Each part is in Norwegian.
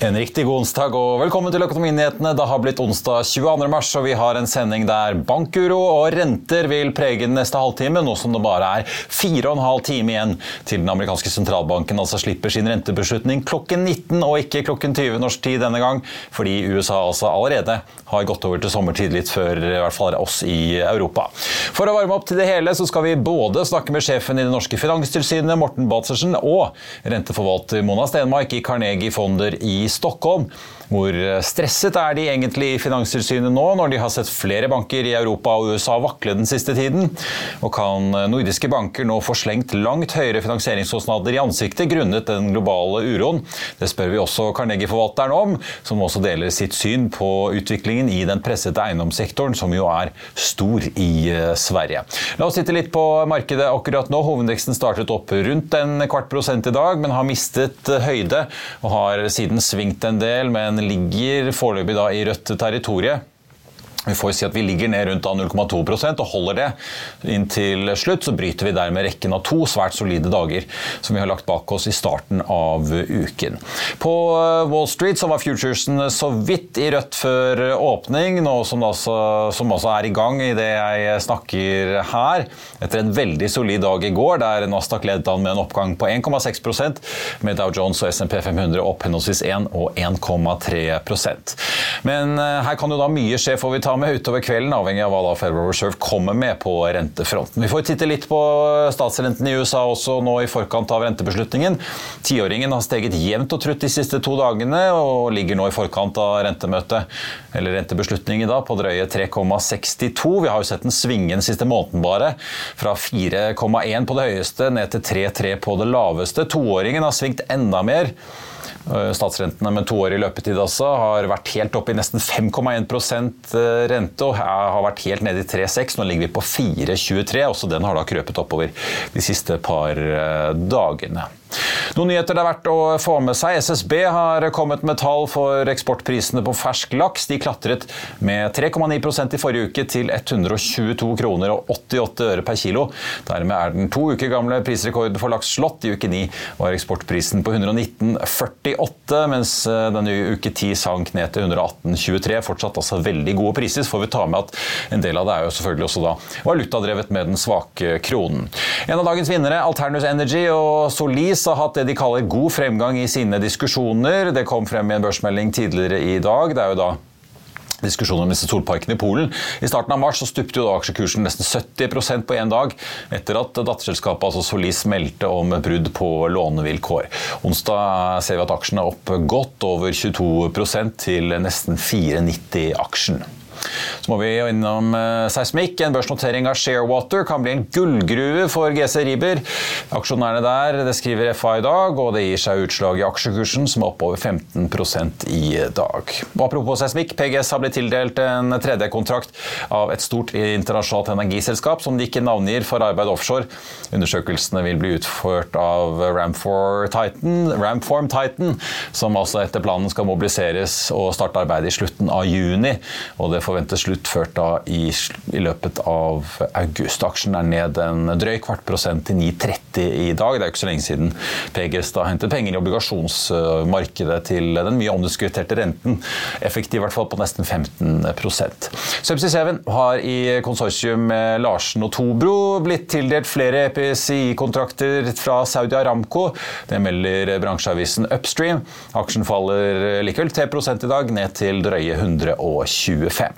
En riktig god onsdag og velkommen til Økonominyhetene. Det har blitt onsdag 22. mars, og vi har en sending der bankuro og renter vil prege den neste halvtime, nå som det bare er fire og en halv time igjen til den amerikanske sentralbanken altså slipper sin rentebeslutning klokken 19 og ikke klokken 20 norsk tid denne gang, fordi USA altså allerede har gått over til sommertid litt før i hvert fall oss i Europa. For å varme opp til det hele så skal vi både snakke med sjefen i det norske finanstilsynet, Morten Batsersen, og renteforvalter Mona Stenmark i Carnegie Fonder i Stockholm. Hvor stresset er de egentlig i Finanstilsynet nå, når de har sett flere banker i Europa og USA vakle den siste tiden? Og kan nordiske banker nå få slengt langt høyere finansieringskostnader i ansiktet grunnet den globale uroen? Det spør vi også Carnegie-forvalteren om, som også deler sitt syn på utviklingen i den pressede eiendomssektoren, som jo er stor i eh, Sverige. La oss sitte litt på markedet akkurat nå. Hovedveksten startet opp rundt en kvart prosent i dag, men har mistet høyde og har siden svingt en del. men ligger foreløpig da i rødt territorium. Vi får si at vi ligger ned rundt 0,2% og holder det inntil slutt. Så bryter vi dermed rekken av to svært solide dager som vi har lagt bak oss i starten av uken. På eh, Wall Street så var futuresen så vidt i rødt før åpning, nå som, altså, som også er i gang i det jeg snakker her. Etter en veldig solid dag i går, der Nasdaq ledet an med en oppgang på 1,6% med Dow Jones og SMP 500 opp henholdsvis 1 og 1,3% Men eh, her kan jo da mye skje, får vi ta med utover kvelden, avhengig av hva da Federal Reserve kommer med på rentefronten. Vi får titte litt på statsrenten i USA også nå i forkant av rentebeslutningen. Tiåringen har steget jevnt og trutt de siste to dagene, og ligger nå i forkant av rentemøtet, eller rentebeslutningen da, på drøye 3,62. Vi har jo sett den svinge den siste måneden bare, fra 4,1 på det høyeste ned til 3,3 på det laveste. Toåringen har svingt enda mer. Eh, statsrentene med to år i løpetid også har vært helt opp i nesten 5,1 eh, rente og har vært helt nede i 3,6. Nå ligger vi på 4,23. Også den har da krøpet oppover de siste par eh, dagene. Noen nyheter det er verdt å få med seg. SSB har kommet med tall for eksportprisene på fersk laks. De klatret med 3,9% i forrige uke til 122 kroner og 88 øre per kilo. Dermed er den to uker gamle prisrekorden for laks slått. I uke 9 var eksportprisen på 119,48, mens eh, denne uke 10 sank ned til 118,23. Fortsatt altså veldig gode priser. Så får vi ta med at en del av det er jo selvfølgelig også da valutadrevet med den svake kronen. En av dagens vinnere, Alternus Energy og Solis Moody's har hatt det de kaller god fremgang i sine diskusjoner. Det kom frem i en børsmelding tidligere i dag. Det er jo da diskusjoner om disse solparkene i Polen. I starten av mars så stupte jo da aksjekursen nesten 70% på én dag, etter at datterselskapet altså Solis meldte om brudd på lånevilkår. Onsdag ser vi at aksjen er opp godt over 22% til nesten 4,90 aksjen. Så må vi innom uh, seismikk. En børsnotering av Sharewater kan bli en gullgruve for GC Riber. Aksjonærene der det skriver FA i dag, og det gir seg utslag i aksjekursen, som er opp over 15% i dag. Og apropos seismikk, PGS har blitt tildelt en 3D-kontrakt av et stort internasjonalt energiselskap som de ikke navngir for arbeid offshore. Undersøkelsene vil bli utført av Ramform Titan, Ramform Titan som altså etter planen skal mobiliseres og starte arbeidet i slutten av juni. og det forventes sluttført da i, i, løpet av august. Aksjen er ned en drøy kvart prosent til 9,30 i dag. Det er ikke så lenge siden PGS da hentet penger i obligasjonsmarkedet til den mye omdiskuterte renten. Effektiv i hvert fall på nesten 15% Subsea 7 har i konsortium med Larsen og Tobro blitt tildelt flere EPCI-kontrakter fra Saudi Aramco. Det melder bransjeavisen Upstream. Aksjen faller likevel 3% i dag, ned til drøye 125.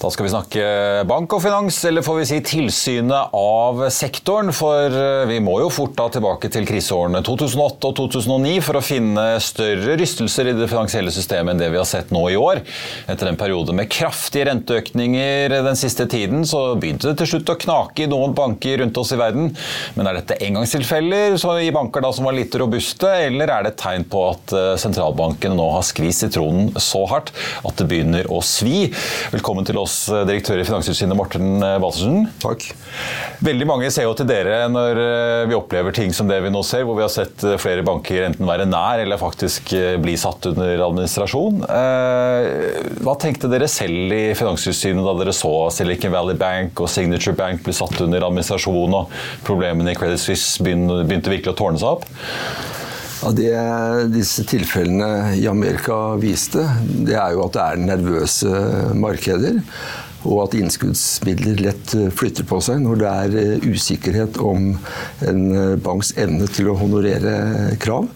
Da skal vi snakke bank og finans, eller får vi si tilsynet av sektoren. For eh, vi må jo fort da tilbake til kriseårene 2008 og 2009 for å finne større rystelser i det finansielle systemet enn det vi har sett nå i år. Etter en periode med kraftige renteøkninger den siste tiden, så begynte det til slutt å knake i noen banker rundt oss i verden. Men er dette engangstilfeller i banker da som var litt robuste, eller er det et tegn på at eh, sentralbankene nå har skvist sitronen så hardt at det begynner å svi? Velkommen til oss oss eh, direktør i Finanstilsynet, Morten Balsersen. Eh, Takk. Veldig mange ser jo til dere når eh, vi opplever ting som det vi nå ser, hvor vi har sett flere banker enten være nær eller faktisk bli satt under administrasjon. Hva tenkte dere selv i Finanstilsynet da dere så Silicon Valley Bank og Signature Bank bli satt under administrasjon, og problemene i Credit Suisse begynte virkelig å tårne seg opp? Ja, det disse tilfellene i Amerika viste, det er jo at det er nervøse markeder. Og at innskuddsmidler lett flytter på seg når det er eh, usikkerhet om en eh, banks evne til å honorere krav.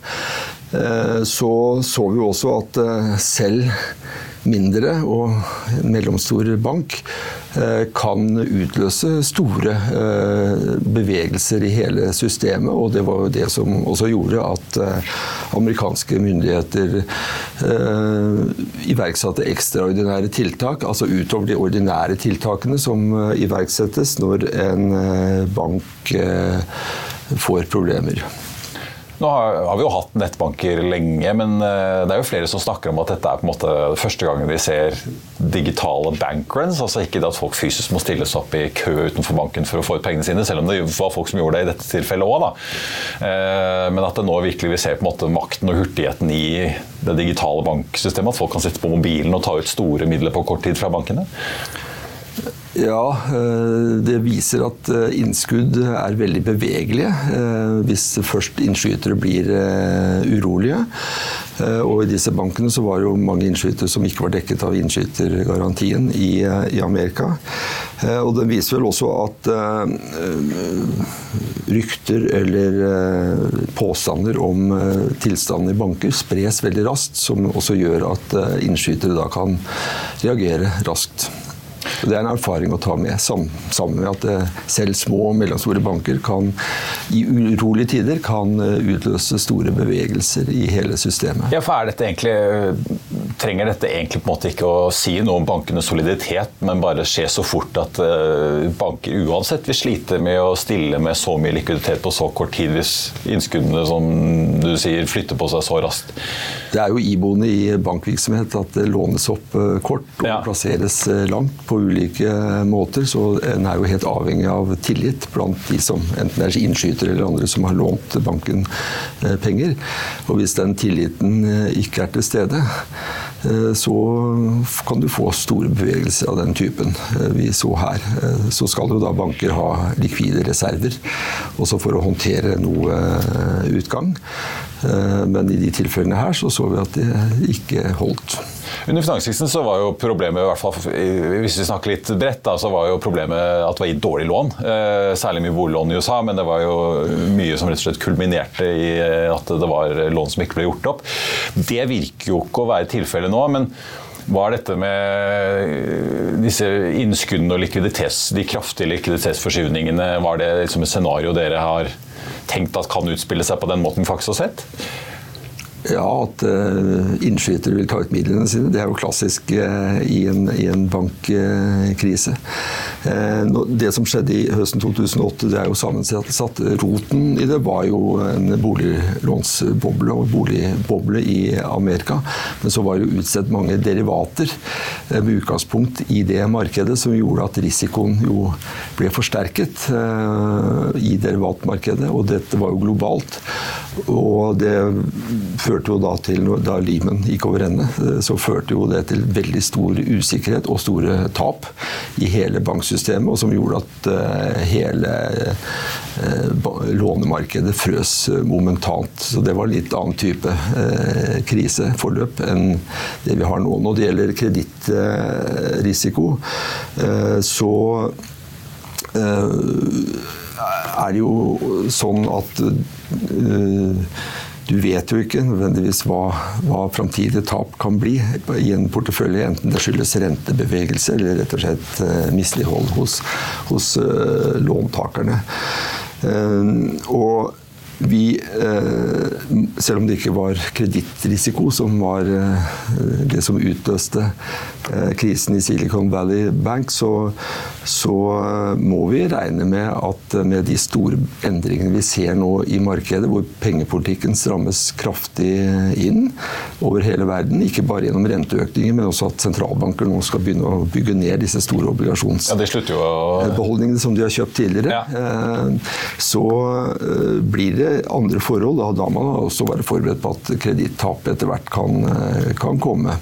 Eh, så så vi også at selv mindre og mellomstor bank eh, kan utløse store eh, bevegelser i hele systemet. Og det var jo det som også gjorde at eh, amerikanske myndigheter iverksatte ekstraordinære tiltak, altså utover de ordinære tiltakene som iverksettes når en bank får problemer. Nå har, har, vi jo hatt nettbanker lenge, men eh, det er jo flere som snakker om at dette er på en måte første gangen vi ser digitale bankruns. Altså ikke det at folk fysisk må stilles opp i kø utenfor banken for å få ut pengene sine, selv om det var folk som gjorde det i dette tilfellet òg. Eh, men at det nå virkelig vi ser på en måte makten og hurtigheten i det digitale banksystemet. At folk kan sitte på mobilen og ta ut store midler på kort tid fra bankene. Ja, eh, det viser at eh, innskudd er veldig bevegelige eh, hvis først innskytere blir urolige. Og i disse bankene så var det jo mange innskytere som ikke var dekket av innskytergarantien i, Amerika. Og den viser vel også at rykter eller påstander om tilstanden i banker spres veldig raskt, som også gjør at innskytere da kan reagere raskt. Og det er en erfaring å ta med, sammen med at eh, selv små og mellomstore banker kan i urolige tider kan eh, utløse store bevegelser i hele systemet. Ja, for er dette egentlig, eh, Trenger dette egentlig på en måte ikke å si noe om bankenes soliditet, men bare skje så fort at banker uansett vil slite med å stille med så mye likviditet på så kort tid, hvis innskuddene som du sier, flytter på seg så raskt? Det er jo iboende i bankvirksomhet at det lånes opp kort og ja. plasseres langt på ulike måter, så en er jo helt avhengig av tillit blant de som enten er innskytere eller andre som har lånt banken eh, penger. Og hvis den tilliten eh, ikke er til stede, eh, så kan du få store bevegelser av den typen vi så her. Så skal jo da banker ha likvide reserver, også for å håndtere noe utgang. Men i de tilfellene her så så vi at det ikke holdt. Under finanskrisen så var jo problemet, i hvert fall hvis vi snakker litt bredt, da, så var jo problemet at det var gitt dårlig lån. Eh, særlig mye boliglån i USA, men det var jo mye som rett og slett kulminerte i eh, at det var lån som ikke ble gjort opp. Det virker jo ikke å være tilfellet nå. men var dette med disse innskuddene og de kraftige likviditetsforskyvningene var det liksom et scenario dere har tenkt at kan utspille seg på den måten vi faktisk har sett? Ja, at uh, innskytere vil ta ut midlene sine. Det er jo klassisk uh, i, en, en, bankkrise. Uh, det som skjedde i høsten 2008, det er jo sammensatt. Roten i det var jo en boliglånsboble og boligboble i Amerika. Men så var det jo utstedt mange derivater med utgangspunkt i det markedet, som gjorde at risikoen jo ble forsterket i derivatmarkedet. Og dette var jo globalt. Og det førte jo da til, da Limen gikk over ende, eh, så førte jo det til veldig stor usikkerhet og store tap i hele banksystemet, og som gjorde at uh, hele uh, lånemarkedet frøs momentant. Så det var en litt annen type kriseforløp enn det vi har nå. Når det gjelder kredittrisiko, så er det jo sånn at du vet jo ikke nødvendigvis hva, hva framtidige tap kan bli i en portefølje, enten det skyldes rentebevegelse eller rett og slett uh, mislighold hos, hos uh, låntakerne. Uh, og vi, selv om det ikke var kredittrisiko som var det som utløste krisen i Silicon Valley Bank, så, så, må vi regne med at med de store endringene vi ser nå i markedet, hvor pengepolitikken strammes kraftig inn over hele verden, ikke bare gjennom renteøkninger, men også at sentralbanker nå skal begynne å bygge ned disse store obligasjonsbeholdningene ja, som de har kjøpt tidligere, ja. så blir det andre forhold. Da, da man også være forberedt på at kredittap etter hvert kan, eh, kan, komme.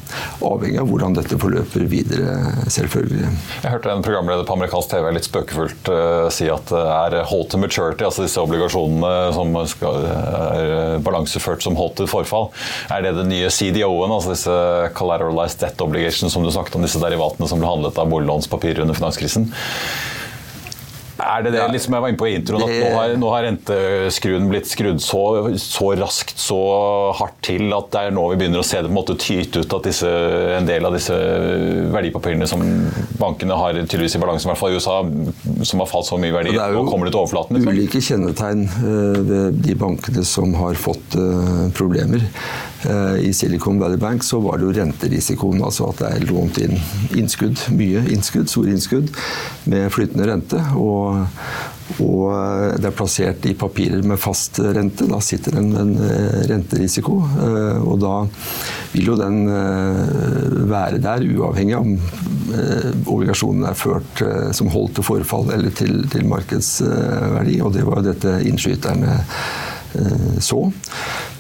Avhengig av hvordan dette forløper videre, selvfølgelig. Jeg hørte en programleder på amerikansk TV litt spøkefullt uh, si at det er hold to maturity, altså disse obligasjonene som skal, er balanseført som hold til forfall. Er det den nye CDO-en, altså disse collateralized debt obligations som du snakket om, disse derivatene som ble handlet av boliglånspapirer under finanskrisen? Er det det liksom jeg var inne på i introen, at nå har, nå har renteskruen blitt skrudd så, så, raskt, så hardt til at det er nå vi begynner å se det på en måte tyte ut at disse, en del av disse verdipapirene som bankene har tydeligvis i balansen, i hvert fall i USA, som har falt så mye verdi, nå kommer det til overflaten? Det er jo ulike kjennetegn eh, ved de bankene som har fått eh, problemer. Eh, I Silicon Valley Bank så var det jo renterisikoen, altså at det er lånt inn innskudd, mye innskudd, store innskudd, med flytende rente. Og, og eh, det er plassert i papirer med fast rente. Da sitter det en, en eh, renterisiko. Og da vil jo den være der, uavhengig av om obligasjonen er ført som holdt til forfall eller til, til markedsverdi. Og det var jo dette innskyterne så.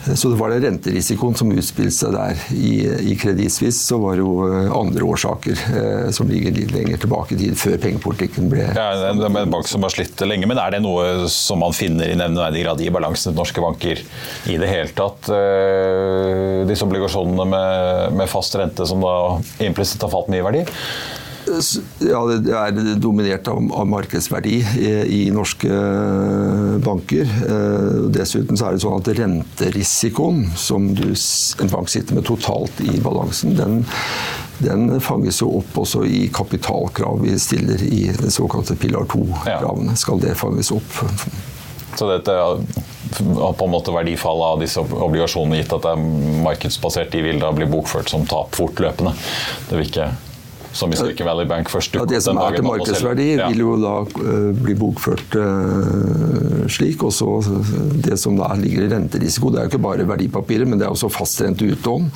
Så det var det renterisikoen som utspilte seg der. I, i Credit så var det jo eh, andre årsaker eh, som ligger litt lenger tilbake i tid, før pengepolitikken ble Ja, Det er en bank som har slitt lenge, men er det noe som man finner i nevneverdig grad i balansen til norske banker i det hele tatt? Eh, disse obligasjonene med, med fast rente som da implisitt har falt mye verdi? Ja, det er dominert av, av markedsverdi i, i, norske eh, banker. Eh, dessuten så er det sånn at renterisikoen som du, en bank sitter med totalt i balansen, den, den fanges jo opp også i kapitalkrav vi stiller i de såkalte pilar 2-kravene. Skal det fanges opp? Så dette har på en måte verdifallet av disse obligasjonene, gitt at det er markedsbasert, de vil da bli bokført som tap fortløpende? Det vil ikke som i Silicon Valley Bank først ja, Det som er til markedsverdi, ja. vil jo da uh, bli bokført uh, slik. Og så det som da ligger i renterisiko, det er jo ikke bare verdipapirer, men det er også fastrente utlån.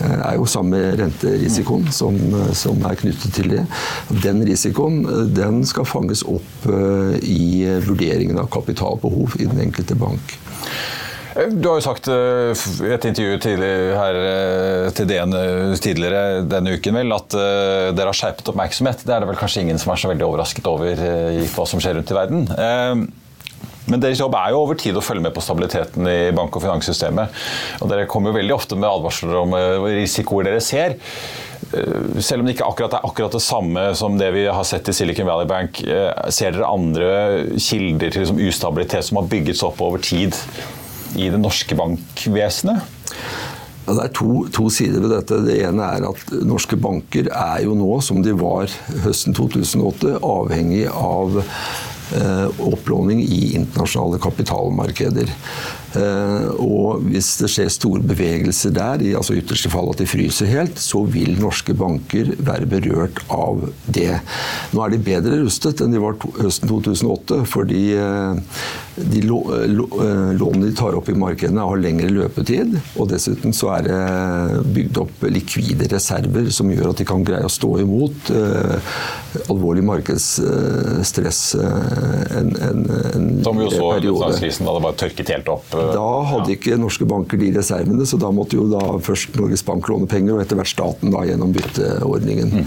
Er jo samme renterisikoen mm. som, som, er knyttet til det. Den risikoen den skal fanges opp i vurderingen av kapitalbehov i den enkelte bank. Du har jo sagt eh, i et intervju her eh, til DN eh, tidligere denne uken vel, at dere har skjerpet oppmerksomhet. Det er det vel kanskje ingen som er så veldig overrasket over gitt hva som skjer rundt i verden. Men deres jobb er jo over tid å følge med på stabiliteten i bank- og finanssystemet. Og dere kommer jo veldig ofte med advarsler om risikoer dere ser. Selv om det ikke akkurat er akkurat det samme som det vi har sett i Silicon Valley Bank, ser dere andre kilder til liksom ustabilitet som har bygget seg opp over tid i det norske bankvesenet? Ja, det er to, to, sider ved dette. Det ene er at norske banker er jo nå, som de var høsten 2008, avhengig av opplåning i internasjonale kapitalmarkeder. Eh, og hvis det skjer store bevegelser der, i altså ytterste fall at de fryser helt, så vil norske banker være berørt av det. Nå er de bedre rustet enn de var høsten 2008, fordi eh, de eh, lånene de tar opp i markedene har lengre løpetid. Og dessuten så er det bygd opp likvide reserver som gjør at de kan greie å stå imot alvorlig markedsstress en, en, en Som vi jo så i finanskrisen da det bare tørket helt opp. Da hadde ikke norske banker de reservene, så da måtte jo da først Norges Bank låne penger, og etter hvert staten da gjennom bytteordningen. Mm.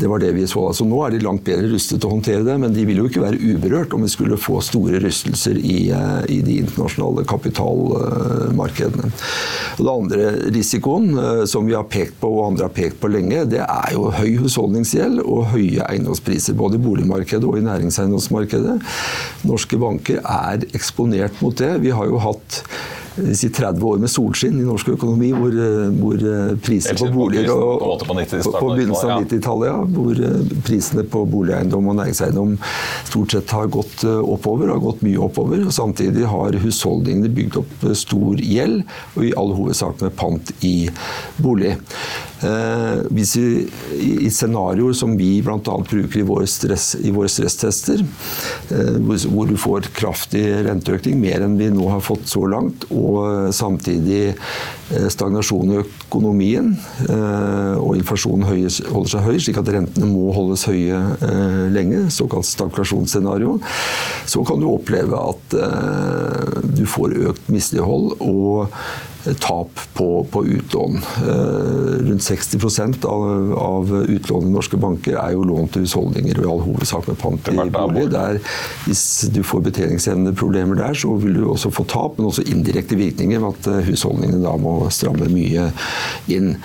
Det var det vi så. Altså, nå er de langt bedre rustet til å håndtere det, men de vil jo ikke være uberørt om vi skulle få store rystelser i, eh, i de internasjonale kapitalmarkedene. Og det andre risikoen eh, som vi har pekt på og andre har pekt på lenge, det er jo høy husholdningsgjeld og høye eiendomspriser. Både i boligmarkedet og i næringseiendomsmarkedet. Norske banker er eksponert mot det. Vi har jo hatt si 30 år med solskinn i norsk økonomi, hvor, eh, hvor eh, priser på boliger og, på, på begynnelsen av 90-tallet, ja, hvor eh, prisene på boligeiendom og næringseiendom stort sett har gått oppover, har gått mye oppover. og Samtidig har husholdningene bygd opp stor gjeld, og i all hovedsak med pant i bolig. Eh, hvis vi, I scenarioer som vi bl.a. bruker i våre, stress, i våre stresstester, eh, hvor du får kraftig renteøkning, mer enn vi nå har fått så langt, og samtidig eh, stagnasjon i økonomien, og inflasjonen holder seg høy, slik at rentene må holdes høye lenge, såkalt stagflasjonsscenario, så kan du oppleve at du får økt mislighold og tap på, på utlån. Eh, rundt 60 av, av utlånet i norske banker er jo lån til husholdninger, og i all hovedsak med pant i bolig. Der, hvis du får betjeningsevneproblemer der, så vil du også få tap, men også indirekte virkninger ved at eh, husholdningene da må stramme mye inn.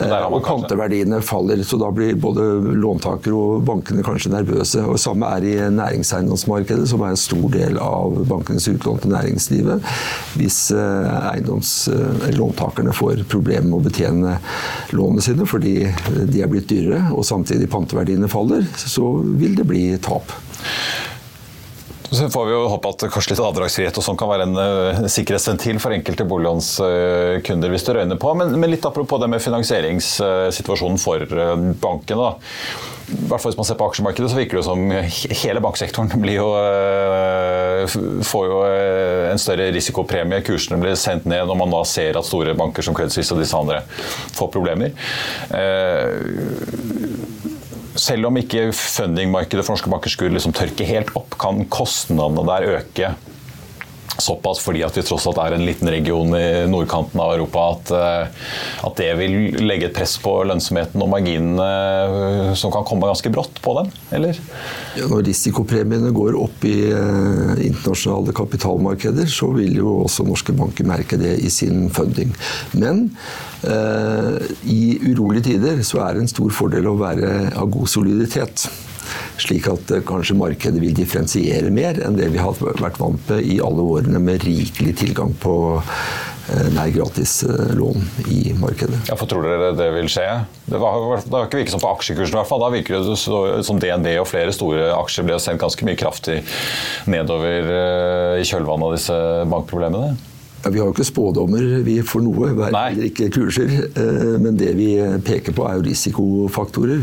Eh, og panteverdiene faller, så da blir både låntakere og bankene kanskje nervøse. Og Samme er i næringseiendomsmarkedet, som er en stor del av bankenes utlån til næringslivet. Hvis eiendoms låntakerne får problemer med å betjene lånene sine fordi de er blitt dyrere, og samtidig panteverdiene faller, så vil det bli tap. Så får vi jo håpe at kanskje litt avdragsfrihet og sånn kan være en uh, sikkerhetsventil for enkelte boliglånskunder, hvis det røyner på. Men, men, litt apropos det med finansieringssituasjonen for uh, bankene. I hvert fall Hvis man ser på aksjemarkedet, så virker det som hele banksektoren jo, uh, får jo en større risikopremie. Kursene blir sendt ned når man da ser at store banker som Credit Suisse og disse andre får problemer selv om ikke fundingmarkedet for norske banker skulle liksom tørke helt opp, kan kostnadene der øke såpass fordi at vi tross alt er en liten region i nordkanten av Europa at, eh, at det vil legge et press på lønnsomheten og marginene eh, som kan komme ganske brått på dem, eller? Ja, når risikopremiene går opp i uh, internasjonale kapitalmarkeder, så vil jo også norske banker merke det i sin funding. Men eh, i urolige tider så er det en stor fordel å være av god soliditet. Slik at eh, kanskje markedet vil differensiere mer enn det vi har vært vant med i alle årene med rikelig tilgang på eh, nær gratis eh, lån i markedet. Ja, for Tror dere det vil skje? Det, har ikke virket som på aksjekursen. i hvert fall. Da virker det som DNB og flere store aksjer ble sendt ganske mye kraftig nedover i kjølvannet av disse bankproblemene. Ja, vi har jo ikke spådommer vi for noe, heller ikke kurser. Men det vi peker på, er jo risikofaktorer.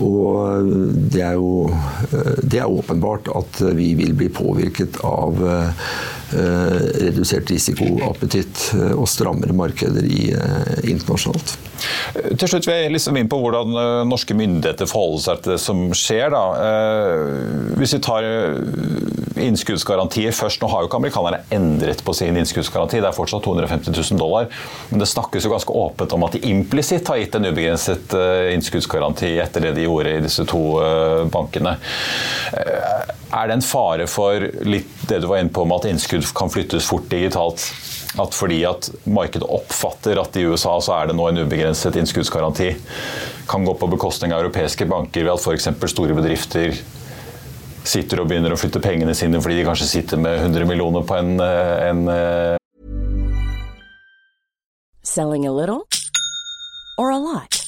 Og det er jo det er åpenbart at vi vil bli påvirket av eh, redusert risikoappetitt appetitt og strammere markeder i, eh, internasjonalt. Til slutt vil jeg liksom inn på hvordan norske myndigheter forholder seg til det som skjer. Da. Hvis vi tar innskuddsgarantier først. Nå har jo ikke amerikanerne endret på sin innskuddsgaranti, det er fortsatt 250 000 dollar. Men det snakkes jo ganske åpent om at de implisitt har gitt en ubegrenset eh, innskuddsgaranti etter det de gjorde i disse to eh, bankene. Er det en fare for litt det du var inne på om at innskudd kan flyttes fort digitalt? At fordi at markedet oppfatter at i USA så er det nå en ubegrenset innskuddsgaranti, kan gå på bekostning av europeiske banker ved at f.eks. store bedrifter sitter og begynner å flytte pengene sine fordi de kanskje sitter med 100 millioner på en, eh, en eh, Selling a little or a lot?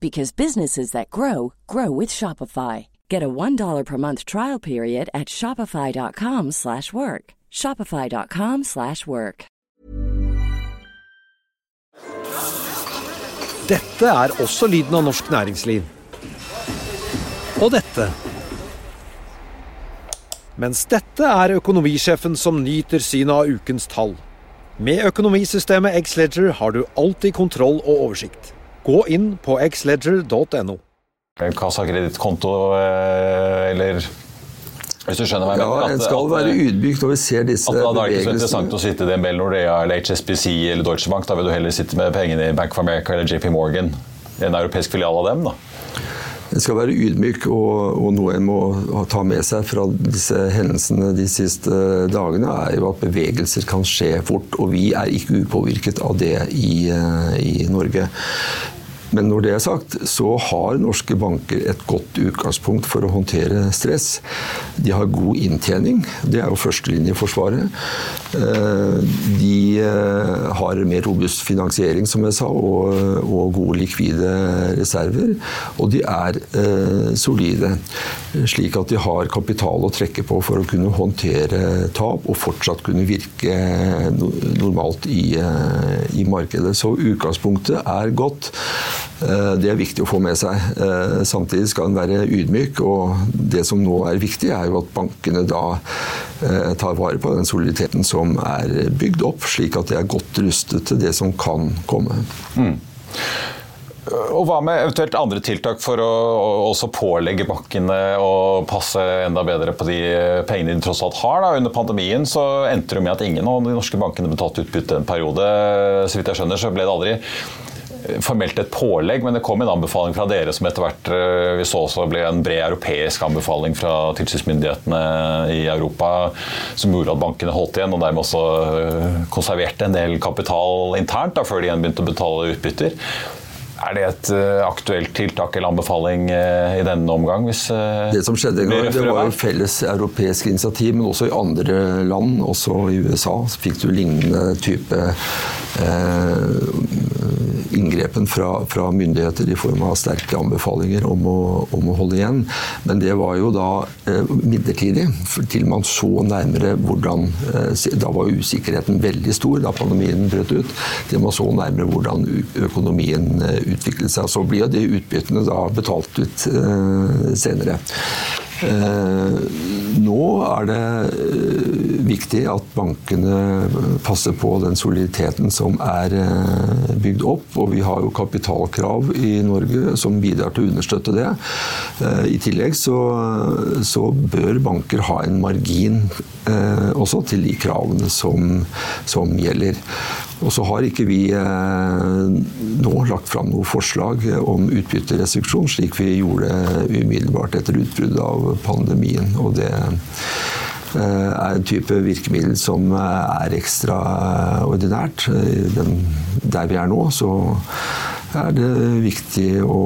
because businesses that grow grow with Shopify. Get a $1 per month trial period at shopify.com/work. shopify.com/work. Dette er også lyden av norsk næringsliv. Og dette. Mens dette er økonomisjefen som nyter synet av ukens tall. Med økonomisystemet Xledger har du alltid kontroll og oversikt. Gå inn på xledger.no. Kassakredittkonto, eh, eller Hvis du skjønner hva jeg Ja, mener? En skal være ydmyk når vi ser disse bevegelsene. da er det ikke så interessant å sitte i DNB, Nordea eller HSBC eller Deutsche Bank. Da vil du heller sitte med pengene i Bank of America eller JP Morgan. En europeisk filial av dem, da. En skal være ydmyk, og, og noe en må ta med seg fra disse hendelsene de siste dagene, er jo at bevegelser kan skje fort. Og vi er ikke upåvirket av det i, eh, i Norge. Men når det er sagt, så har norske banker et godt utgangspunkt for å håndtere stress. De har god inntjening, det er jo førstelinjeforsvaret. Eh, De eh, har mer robust finansiering, som jeg sa, og, og gode likvide reserver. Og de er eh, solide, slik at de har kapital å trekke på for å kunne håndtere tap og fortsatt kunne virke normalt i, i markedet. Så utgangspunktet er godt. Eh, Det er viktig å få med seg. Eh, Samtidig skal en være ydmyk, og det som nå er viktig, er jo at bankene da eh, tar vare på den soliditeten som er bygd opp, slik at de er godt rustet til det som kan komme. Og Hva med eventuelt andre tiltak for å også pålegge bankene å passe enda bedre på de pengene de tross alt har? Da. Under pandemien så endte det med at ingen av de norske bankene betalte utbytte en periode. Så vidt jeg skjønner så ble det aldri formelt et pålegg, men det kom en anbefaling fra dere som etter hvert eh, vi så også ble en bred europeisk anbefaling fra tilsynsmyndighetene i Europa som gjorde at bankene holdt igjen og dermed også eh, konserverte en del kapital internt da, før de igjen begynte å betale utbytter. Er det et eh, aktuelt tiltak eller anbefaling i denne omgang? Hvis, Det som skjedde en gang, det var jo felles europeisk initiativ, men også i andre land, også i USA, så fikk du lignende type eh, inngrepen fra, fra myndigheter i form av sterke anbefalinger om å, om å holde igjen. Men det var jo da eh, midlertidig, til man så nærmere hvordan eh, Da var usikkerheten veldig stor da pandemien brøt ut. Til man så nærmere hvordan økonomien eh, utviklet seg. Så blir jo de utbyttene da betalt ut senere. Nå er det viktig at bankene passer på den soliditeten som er eh, bygd opp. Og vi har jo kapitalkrav i Norge som bidrar til å understøtte det. Eh, I tillegg så, så bør banker ha en margin eh, også til de kravene som, som gjelder. Og så har ikke vi eh, nå lagt fram noe forslag om utbytterestriksjon, slik vi gjorde umiddelbart etter utbruddet av pandemien. Og det eh, er en type virkemiddel som er ekstraordinært. Der vi er nå, så er det viktig å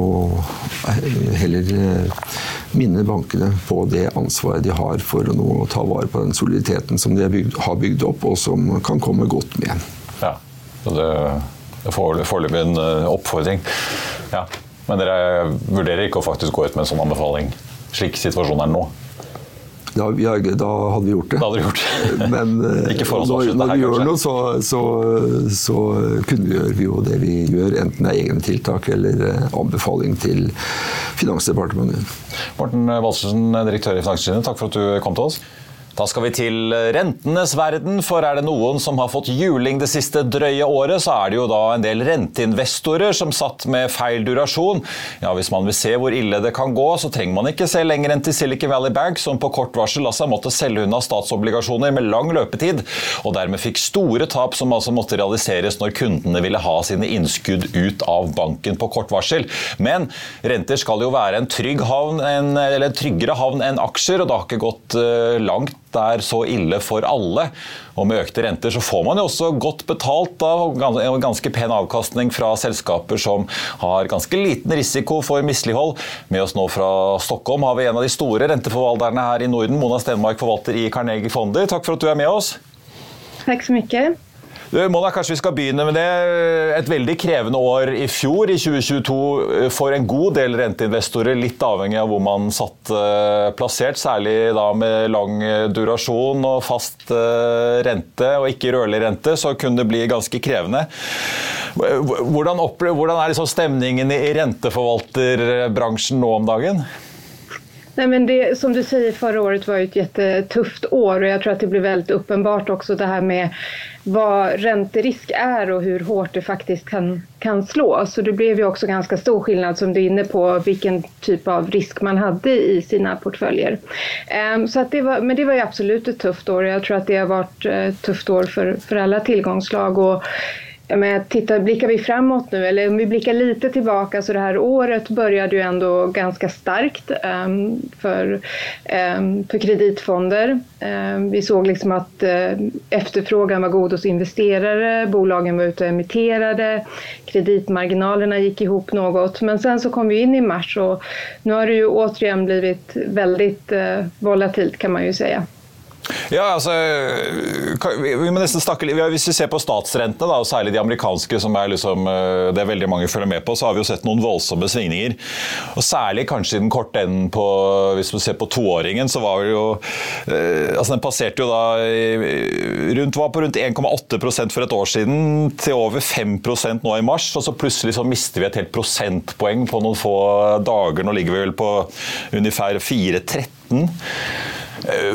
heller eh, minne bankene på det ansvaret de har for å nå ta vare på den soliditeten som de har bygd, opp, og som kan komme godt med. Ja, så det er foreløpig en eh, oppfordring. Ja. Men dere vurderer ikke å faktisk gå ut med en sånn anbefaling, slik situasjonen er nå? Da, ja, da hadde vi gjort det. Da hadde vi gjort det. Men eh, når, når vi gjør noe, så, så, så kunngjør vi jo det vi gjør, enten det er egne tiltak eller eh, anbefaling til Finansdepartementet. Morten Walsersen, direktør i Finanstilsynet, takk for at du kom til oss. Da skal vi til rentenes verden, for er det noen som har fått juling det siste drøye året, så er det jo da en del renteinvestorer som satt med feil durasjon. Ja, Hvis man vil se hvor ille det kan gå, så trenger man ikke se lenger enn til Silicon Valley Bank, som på kort varsel altså måtte selge unna statsobligasjoner med lang løpetid, og dermed fikk store tap som altså måtte realiseres når kundene ville ha sine innskudd ut av banken på kort varsel. Men renter skal jo være en trygg havn, en, eller en tryggere havn enn aksjer, og det har ikke gått uh, langt er så ille for alle. Og med økte renter så får man jo også godt betalt av en ganske pen avkastning fra selskaper som har ganske liten risiko for mislighold. Med oss nå fra Stockholm har vi en av de store renteforvalterne her i Norden, Mona Stenmark, forvalter i Carnegie Fonder. Takk for at du er med oss. Takk så mye. Mona, kanskje vi skal begynne med det. Et veldig krevende år i fjor, i 2022, for en god del renteinvestorer. Litt avhengig av hvor man satt eh, plassert, særlig da med lang durasjon og fast eh, rente og ikke rørlig rente, så kunne det bli ganske krevende. Hvordan, hvordan er liksom stemningen i renteforvalterbransjen nå om dagen? Nej, men det, som du säger, förra året var ett jättetufft år och jag tror att det blir väldigt uppenbart också det här med vad ränterisk är och hur hårt det faktiskt kan, kan slå. Så det blev ju också ganska stor skillnad som du är inne på vilken typ av risk man hade i sina portföljer. Um, så att det var, men det var ju absolut ett tufft år och jag tror att det har varit ett uh, tufft år för, för alla tillgångslag. Och, men tittar, blickar vi framåt nu, eller om vi blickar lite tillbaka, så det här året började ju ändå ganska starkt um, för, um, för kreditfonder. Um, vi såg liksom att uh, efterfrågan var god hos investerare, bolagen var ute och emitterade, kreditmarginalerna gick ihop något. Men sen så kom vi in i mars och nu har det ju återigen blivit väldigt uh, volatilt kan man ju säga. Ja, altså, vi må nesten snakke litt, Hvis vi ser på statsrentene, da, og særlig de amerikanske, som er liksom, eh, det er veldig mange følger med på, så har vi jo sett noen voldsomme svingninger. Og Særlig kanskje i den korte enden på Hvis vi ser på toåringen, så var det jo eh, altså Den passerte jo da rundt, var på rundt 1,8% for et år siden, til over 5% nå i mars. Og så plutselig så mister vi et helt prosentpoeng på noen få dager. Nå ligger vi vel på ungefær 4,13. Eh,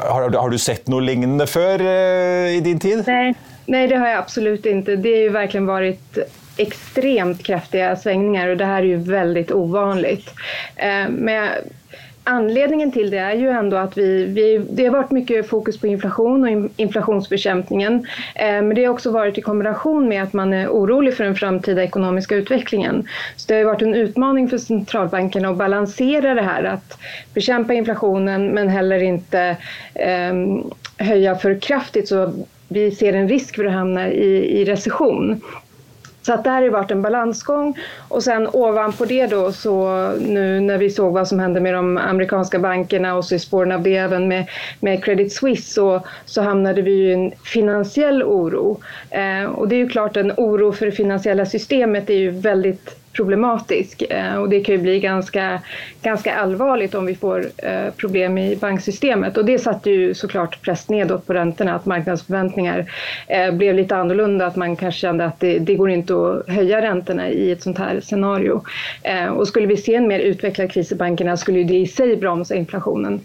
har, har, du sett noe lignende før eh, i din tid? Nei, nej, det har jeg absolut ikke. Det har jo virkelig vært ekstremt kraftige svingninger, og det her er jo veldig uvanlig. men men anledningen till det är ju ändå att vi, vi, det har varit mycket fokus på inflation och inflationsbekämpningen. Eh, men det har också varit i kombination med att man är orolig för den framtida ekonomiska utvecklingen. Så det har varit en utmaning för centralbankerna att balansera det här, att bekämpa inflationen men heller inte eh, höja för kraftigt så vi ser en risk för att hamna i, i recession. Så att det här har varit en balansgång och sen ovanpå det då så nu när vi såg vad som hände med de amerikanska bankerna och så i spåren av det även med, med Credit Suisse så, så hamnade vi i en finansiell oro. Eh, och det är ju klart en oro för det finansiella systemet är ju väldigt problematisk eh, och det kan ju bli ganska, ganska allvarligt om vi får eh, problem i banksystemet och det satte ju såklart press nedåt på räntorna att marknadsförväntningar eh, blev lite annorlunda att man kanske kände att det, det går inte att höja räntorna i ett sånt här scenario och skulle vi se en mer utvecklad kris i bankerna skulle det i sig bromsa inflationen.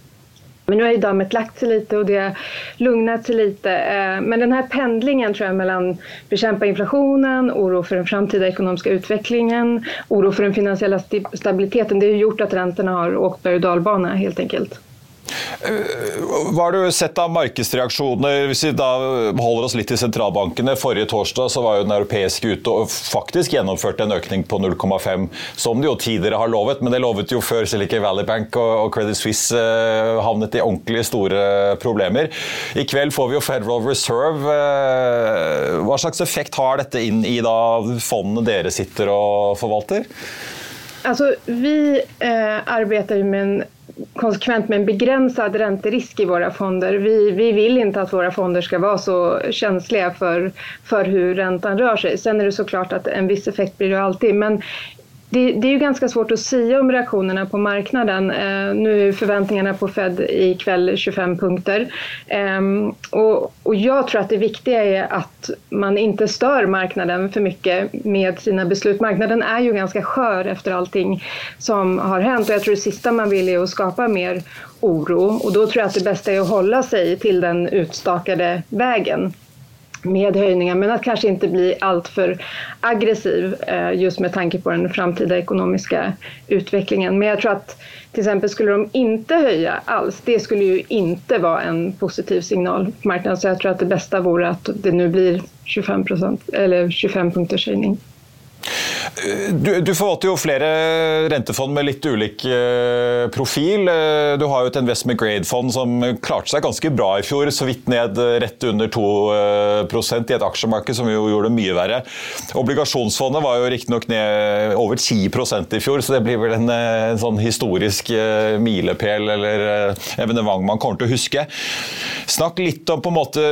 Men nu har ju dammet lagt sig lite och det har lugnat sig lite. Eh, men den här pendlingen tror jag mellan bekämpa inflationen, oro för den framtida ekonomiska utvecklingen, oro för den finansiella stabiliteten, det har gjort att räntorna har åkt berg och dalbana helt enkelt. Eh, hva har du sett av markedsreaksjoner? Hvis vi da holder oss litt til sentralbankene. Forrige torsdag så var jo den europeiske ute og faktisk gjennomførte en økning på 0,5, som de jo tidligere har lovet. Men det lovet jo før Silicon Valley Bank og Credit Suisse eh, havnet i ordentlig store problemer. I kveld får vi jo Federal Reserve. Eh, hva slags effekt har dette inn i da fondene dere sitter og forvalter? Altså, vi eh, arbeider med en konsekvent med en begränsad ränterisk i våra fonder. Vi, vi vill inte att våra fonder ska vara så känsliga för, för hur räntan rör sig. Sen är det såklart att en viss effekt blir det alltid. Men det, det, är ju ganska svårt att säga om reaktionerna på marknaden. Eh, nu är förväntningarna på Fed ikväll 25 punkter. Eh, och, och, jag tror att det viktiga är att man inte stör marknaden för mycket med sina beslut. Marknaden är ju ganska skör efter allting som har hänt och jag tror det sista man vill är att skapa mer oro och då tror jag att det bästa är att hålla sig till den utstakade vägen med höjningar men att kanske inte bli alltför aggressiv eh, just med tanke på den framtida ekonomiska utvecklingen. Men jag tror att till exempel skulle de inte höja alls, det skulle ju inte vara en positiv signal på marknaden. Så jag tror att det bästa vore att det nu blir 25 procent eller 25 punkters höjning. Du, du, forvalter jo flere rentefond med litt ulik eh, profil. Eh, du har jo et investment grade-fond som klarte seg ganske bra i fjor, så vidt ned rett under 2 eh, i et aksjemarked som jo gjorde det mye verre. Obligasjonsfondet var jo riktignok ned over 10 i fjor, så det blir vel en, en sånn historisk milepæl eller evenement man kommer til å huske. Snakk litt om på en måte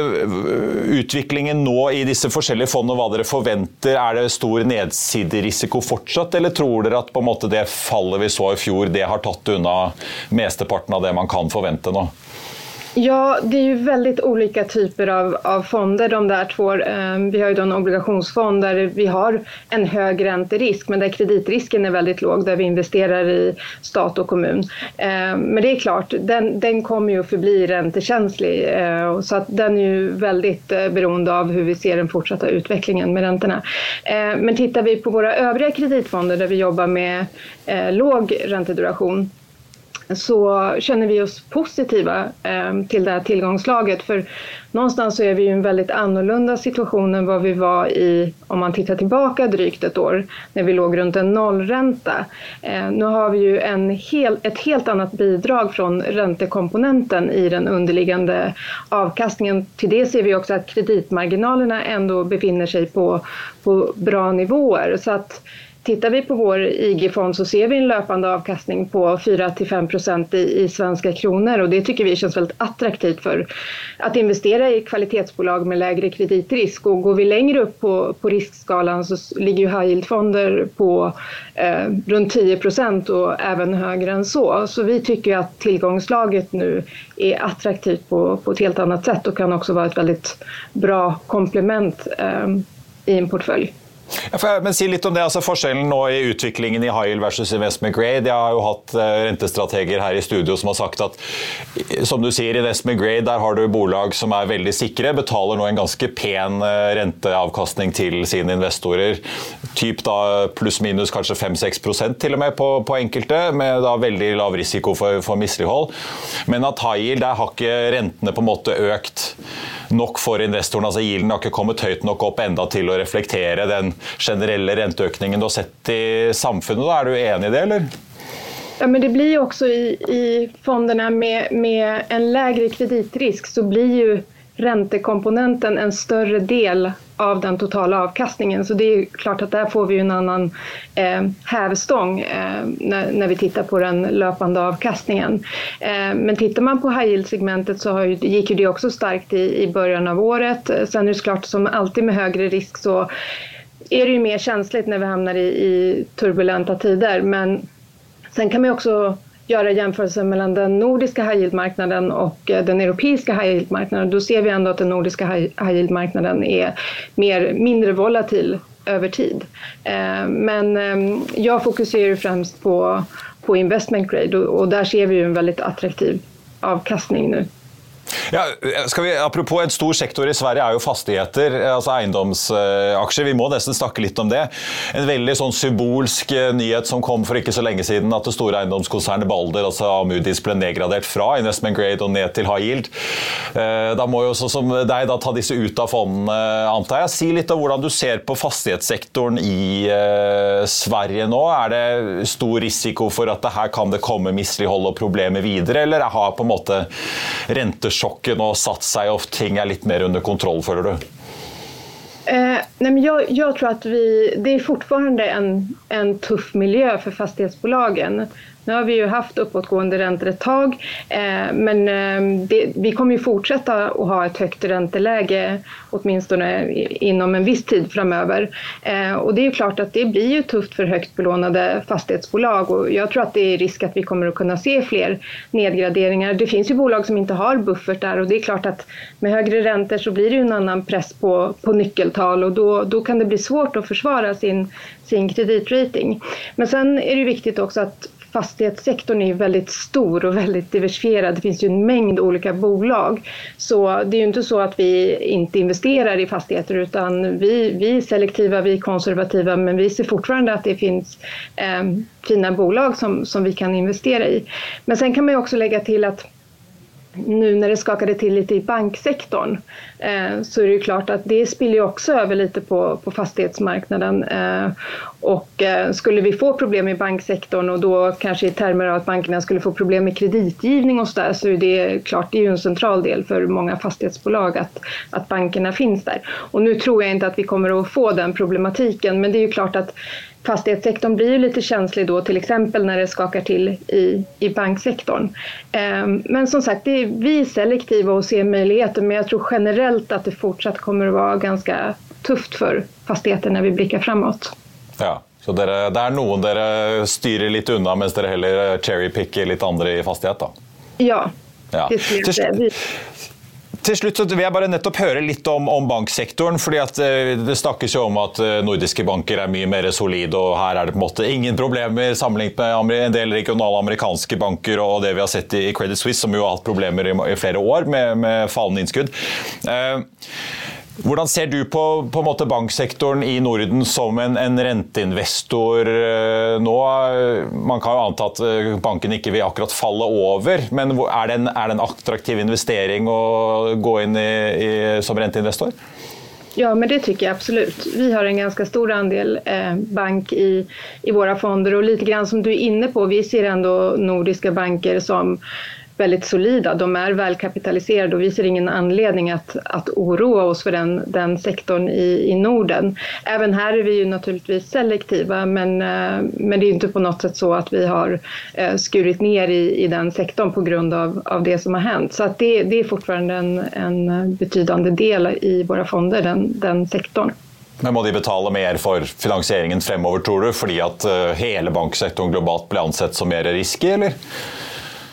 utviklingen nå i disse forskjellige fondene, hva dere forventer. Er det stor nedsiderisiko? Risiko fortsatt, eller tror dere at det fallet vi så i fjor, det har tatt unna mesteparten av det man kan forvente nå? Ja, det är ju väldigt olika typer av, av fonder de där två. Eh, vi har ju en obligationsfond där vi har en hög ränterisk men där kreditrisken är väldigt låg där vi investerar i stat och kommun. Eh, men det är klart, den, den kommer ju att förbli räntekänslig eh, så att den är ju väldigt eh, beroende av hur vi ser den fortsatta utvecklingen med räntorna. Eh, men tittar vi på våra övriga kreditfonder där vi jobbar med eh, låg ränteduration så känner vi oss positiva eh, till det här tillgångslaget. För någonstans så är vi i en väldigt annorlunda situation än vad vi var i, om man tittar tillbaka drygt ett år, när vi låg runt en nollränta. Eh, nu har vi ju en hel, ett helt annat bidrag från räntekomponenten i den underliggande avkastningen. Till det ser vi också att kreditmarginalerna ändå befinner sig på, på bra nivåer. Så att Tittar vi på vår IG-fond så ser vi en löpande avkastning på 4-5 procent i, i svenska kronor och det tycker vi känns väldigt attraktivt för att investera i kvalitetsbolag med lägre kreditrisk. Och går vi längre upp på, på riskskalan så ligger ju high yield-fonder på eh, runt 10 procent och även högre än så. Så vi tycker att tillgångslaget nu är attraktivt på, på ett helt annat sätt och kan också vara ett väldigt bra komplement eh, i en portfölj. Men si litt om det, altså Forskjellen nå i utviklingen i high yield versus investment grade. Jeg har jo hatt eh, rentestrateger her i studio som har sagt at som du sier, investment grade der har du bolag som er veldig sikre, betaler nå en ganske pen eh, renteavkastning til sine investorer. Typ da pluss-minus kanskje 5-6% til og med på, på, enkelte, med da veldig lav risiko for, for mislighold. Men at high yield, der har ikke rentene på en måte økt nok for investoren. altså Yielden har ikke kommet høyt nok opp enda til å reflektere den generelle renteøkningen du har sett i samfunnet. Da. Er du enig i det, eller? Ja, men det blir jo også i, i fondene med, med en lavere kreditrisk så blir ju räntekomponenten en större del av den totala avkastningen. Så det är klart att där får vi en annan eh, hävstång eh, när, när, vi tittar på den löpande avkastningen. Eh, men tittar man på high yield-segmentet så ju, gick ju det också starkt i, i början av året. Sen är det klart som alltid med högre risk så är det ju mer känsligt när vi hamnar i, i turbulenta tider. Men sen kan man också göra jämförelser mellan den nordiska high yield-marknaden och eh, den europeiska high yield-marknaden. Då ser vi ändå att den nordiska high yield-marknaden är mer, mindre volatil över tid. Eh, men ehm, jag fokuserar främst på, på investment grade och där ser vi en väldigt attraktiv avkastning nu. Ja, skal vi, apropos En stor sektor i Sverige er jo fastigheter, altså eiendomsaksjer. Vi må nesten snakke litt om det. En veldig sånn symbolsk eh, nyhet som kom for ikke så lenge siden, at det store eiendomskonsernet Balder, altså Amudis, ble nedgradert fra investment grade og ned til high yield. Eh, da må jo også som deg da ta disse ut av fondene, antar jeg. Si litt om hvordan du ser på fastighetssektoren i eh, Sverige nå. Er det stor risiko for at det her kan det komme mislighold og problemer videre, eller har på en måte rentesjokk chocken nå satt seg og ting er litt mer under kontroll, føler du? Eh, nej men jag, jag, tror att vi, det är fortfarande en, en tuff miljö för fastighetsbolagen. Nu har vi ju haft uppåtgående räntor ett tag, eh, men eh, det, vi kommer ju fortsätta att ha ett högt ränteläge åtminstone inom en viss tid framöver. Eh, och det är klart att det blir ju tufft för högt belånade fastighetsbolag och jag tror att det är risk att vi kommer att kunna se fler nedgraderingar. Det finns ju bolag som inte har buffertar och det är klart att med högre räntor så blir det ju en annan press på, på nyckeltal och då, då kan det bli svårt att försvara sin, sin kreditrating. Men sen är det viktigt också att fastighetssektorn är väldigt stor och väldigt diversifierad. Det finns ju en mängd olika bolag. Så det är ju inte så att vi inte investerar i fastigheter utan vi, vi är selektiva, vi är konservativa men vi ser fortfarande att det finns eh, fina bolag som, som vi kan investera i. Men sen kan man ju också lägga till att nu när det skakade till lite i banksektorn eh, så är det ju klart att det spiller också över lite på, på fastighetsmarknaden. Eh, och eh, skulle vi få problem i banksektorn och då kanske i termer av att bankerna skulle få problem med kreditgivning så er det klart, det är ju en central del för många fastighetsbolag att, att bankerna finns där. Och nu tror jag inte att vi kommer att få den problematiken men det är ju klart att fastighetssektorn blir ju lite känslig då till exempel när det skakar till i, i banksektorn. Ehm, men som sagt, det är, vi är selektiva och ser möjligheter men jag tror generellt att det fortsatt kommer att vara ganska tufft för fastigheter när vi blickar framåt. Ja. Så dere, det er noen dere styrer litt unna, mens dere heller cherrypicker litt andre i fastighet? da? Ja. ja. Til, til slutt vil jeg bare nettopp høre litt om, om banksektoren. fordi eh, Det snakkes jo om at eh, nordiske banker er mye mer solide, og her er det på en måte ingen problemer sammenlignet med en del regionale amerikanske banker og det vi har sett i Credit Suisse, som jo har hatt problemer i, flere år med, med fallende innskudd. Eh, hvordan ser du på, på banksektoren i Norden som en, en, renteinvestor eh, nå? Man kan jo anta at eh, banken ikke vil akkurat falle over, men er det en, er det en attraktiv investering å gå inn i, i, som renteinvestor? Ja, men det tycker jag absolut. Vi har en ganska stor andel eh, bank i, i våra fonder och lite grann som du är inne på, vi ser ändå nordiska banker som väldigt solida. De är välkapitaliserade och vi ser ingen anledning att, att oroa oss för den, den sektorn i, i Norden. Även här är vi ju naturligtvis selektiva men, eh, men det är inte på något sätt så att vi har eh, skurit ner i, i den sektorn på grund av, av det som har hänt. Så att det, det är fortfarande en, en betydande del i våra fonder, den, den sektorn. Men Må de betale mer for finansieringen fremover, tror du? Fordi at eh, hele banksektoren globalt blir ansett som mer risky, eller?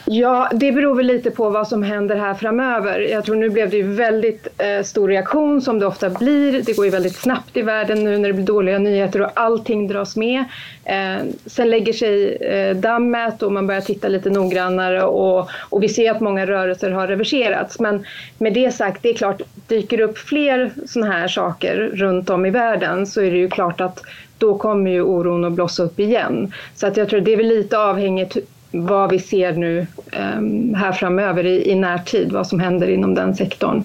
Ja, det beror väl lite på vad som händer här framöver. Jag tror nu blev det ju väldigt eh, stor reaktion som det ofta blir. Det går ju väldigt snabbt i världen nu när det blir dåliga nyheter och allting dras med. Eh, sen lägger sig eh, dammet och man börjar titta lite noggrannare och, och vi ser att många rörelser har reverserats. Men med det sagt, det är klart, dyker upp fler sådana här saker runt om i världen så är det ju klart att då kommer ju oron att blossa upp igen. Så att jag tror det är väl lite avhängigt vad vi ser nu um, här framöver i, i närtid, vad som händer inom den sektorn.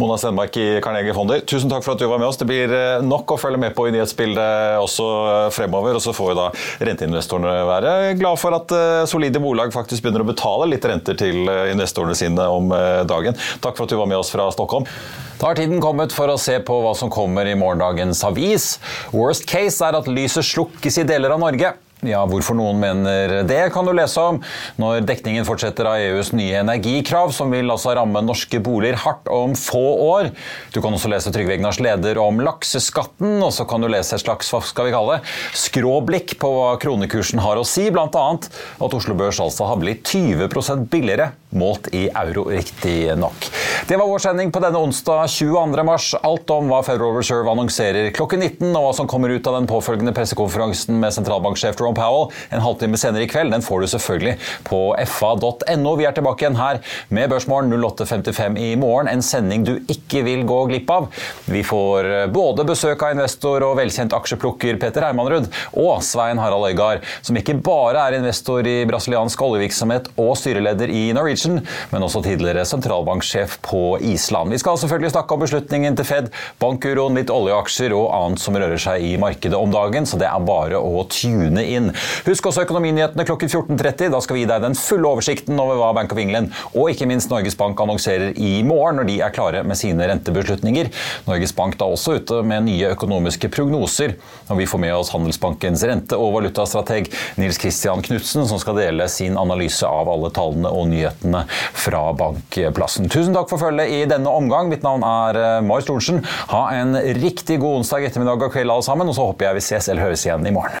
Mona Stenmark i Carnegie Fonder, tusen takk for at du var med oss. Det blir eh, nok å følge med på i nyhetsbildet også fremover. Og så får vi da renteinvestorene være glad for at eh, solide bolag faktisk begynner å betale litt renter til eh, investorene sine om dagen. Takk for at du var med oss fra Stockholm. Da har tiden kommet for å se på hva som kommer i morgendagens avis. Worst case er at lyset slukkes i deler av Norge. Ja, Hvorfor noen mener det, kan du lese om når dekningen fortsetter av EUs nye energikrav, som vil altså ramme norske boliger hardt om få år. Du kan også lese Trygve Egnars leder om lakseskatten, og så kan du lese et slags hva skal vi kalle det, skråblikk på hva kronekursen har å si, bl.a. at Oslo Børs altså har blitt 20% billigere målt i euro, riktig nok. Det var vår sending på denne onsdag 22. mars. Alt om hva Federal Reserve annonserer klokken 19, og hva som kommer ut av den påfølgende pressekonferansen med sentralbanksjef Jerome Powell en halvtime senere i kveld. Den får du selvfølgelig på fa.no. Vi er tilbake igjen her med Børsmorgen 08.55 i morgen. En sending du ikke vil gå glipp av. Vi får eh, både besøk av investor og velkjent aksjeplukker Peter Hermanrud og Svein Harald Øygard, som ikke bare er investor i brasiliansk oljevirksomhet og styreleder i Norwegian, men også tidligere sentralbanksjef på Island. Vi skal selvfølgelig snakke om beslutningen til Fed, bankuroen, litt oljeaksjer og annet som rører seg i markedet om dagen, så det er bare å tune inn. Husk også Økonominyhetene klokken 14.30. Da skal vi gi deg den fulle oversikten over hva Bank of England og ikke minst Norges Bank annonserer i morgen, når de er klare med sine rentebeslutninger. Norges Bank da også ute med nye økonomiske prognoser. Og vi får med oss Handelsbankens rente- og valutastrateg Nils Christian Knutsen, som skal dele sin analyse av alle tallene og nyhetene fra bankplassen. Tusen takk for følget i denne omgang. Mitt navn er eh, Marius Thorensen. Ha en riktig god onsdag ettermiddag og kveld alle sammen, og så håper jeg vi ses eller høres igjen i morgen.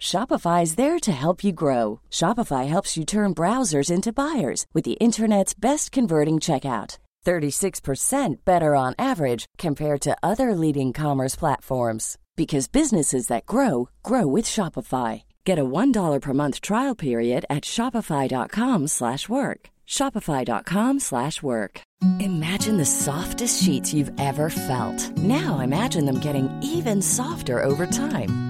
Shopify is there to help you grow. Shopify helps you turn browsers into buyers with the internet's best converting checkout. 36% better on average compared to other leading commerce platforms because businesses that grow grow with Shopify. Get a $1 per month trial period at shopify.com/work. shopify.com/work. Imagine the softest sheets you've ever felt. Now imagine them getting even softer over time.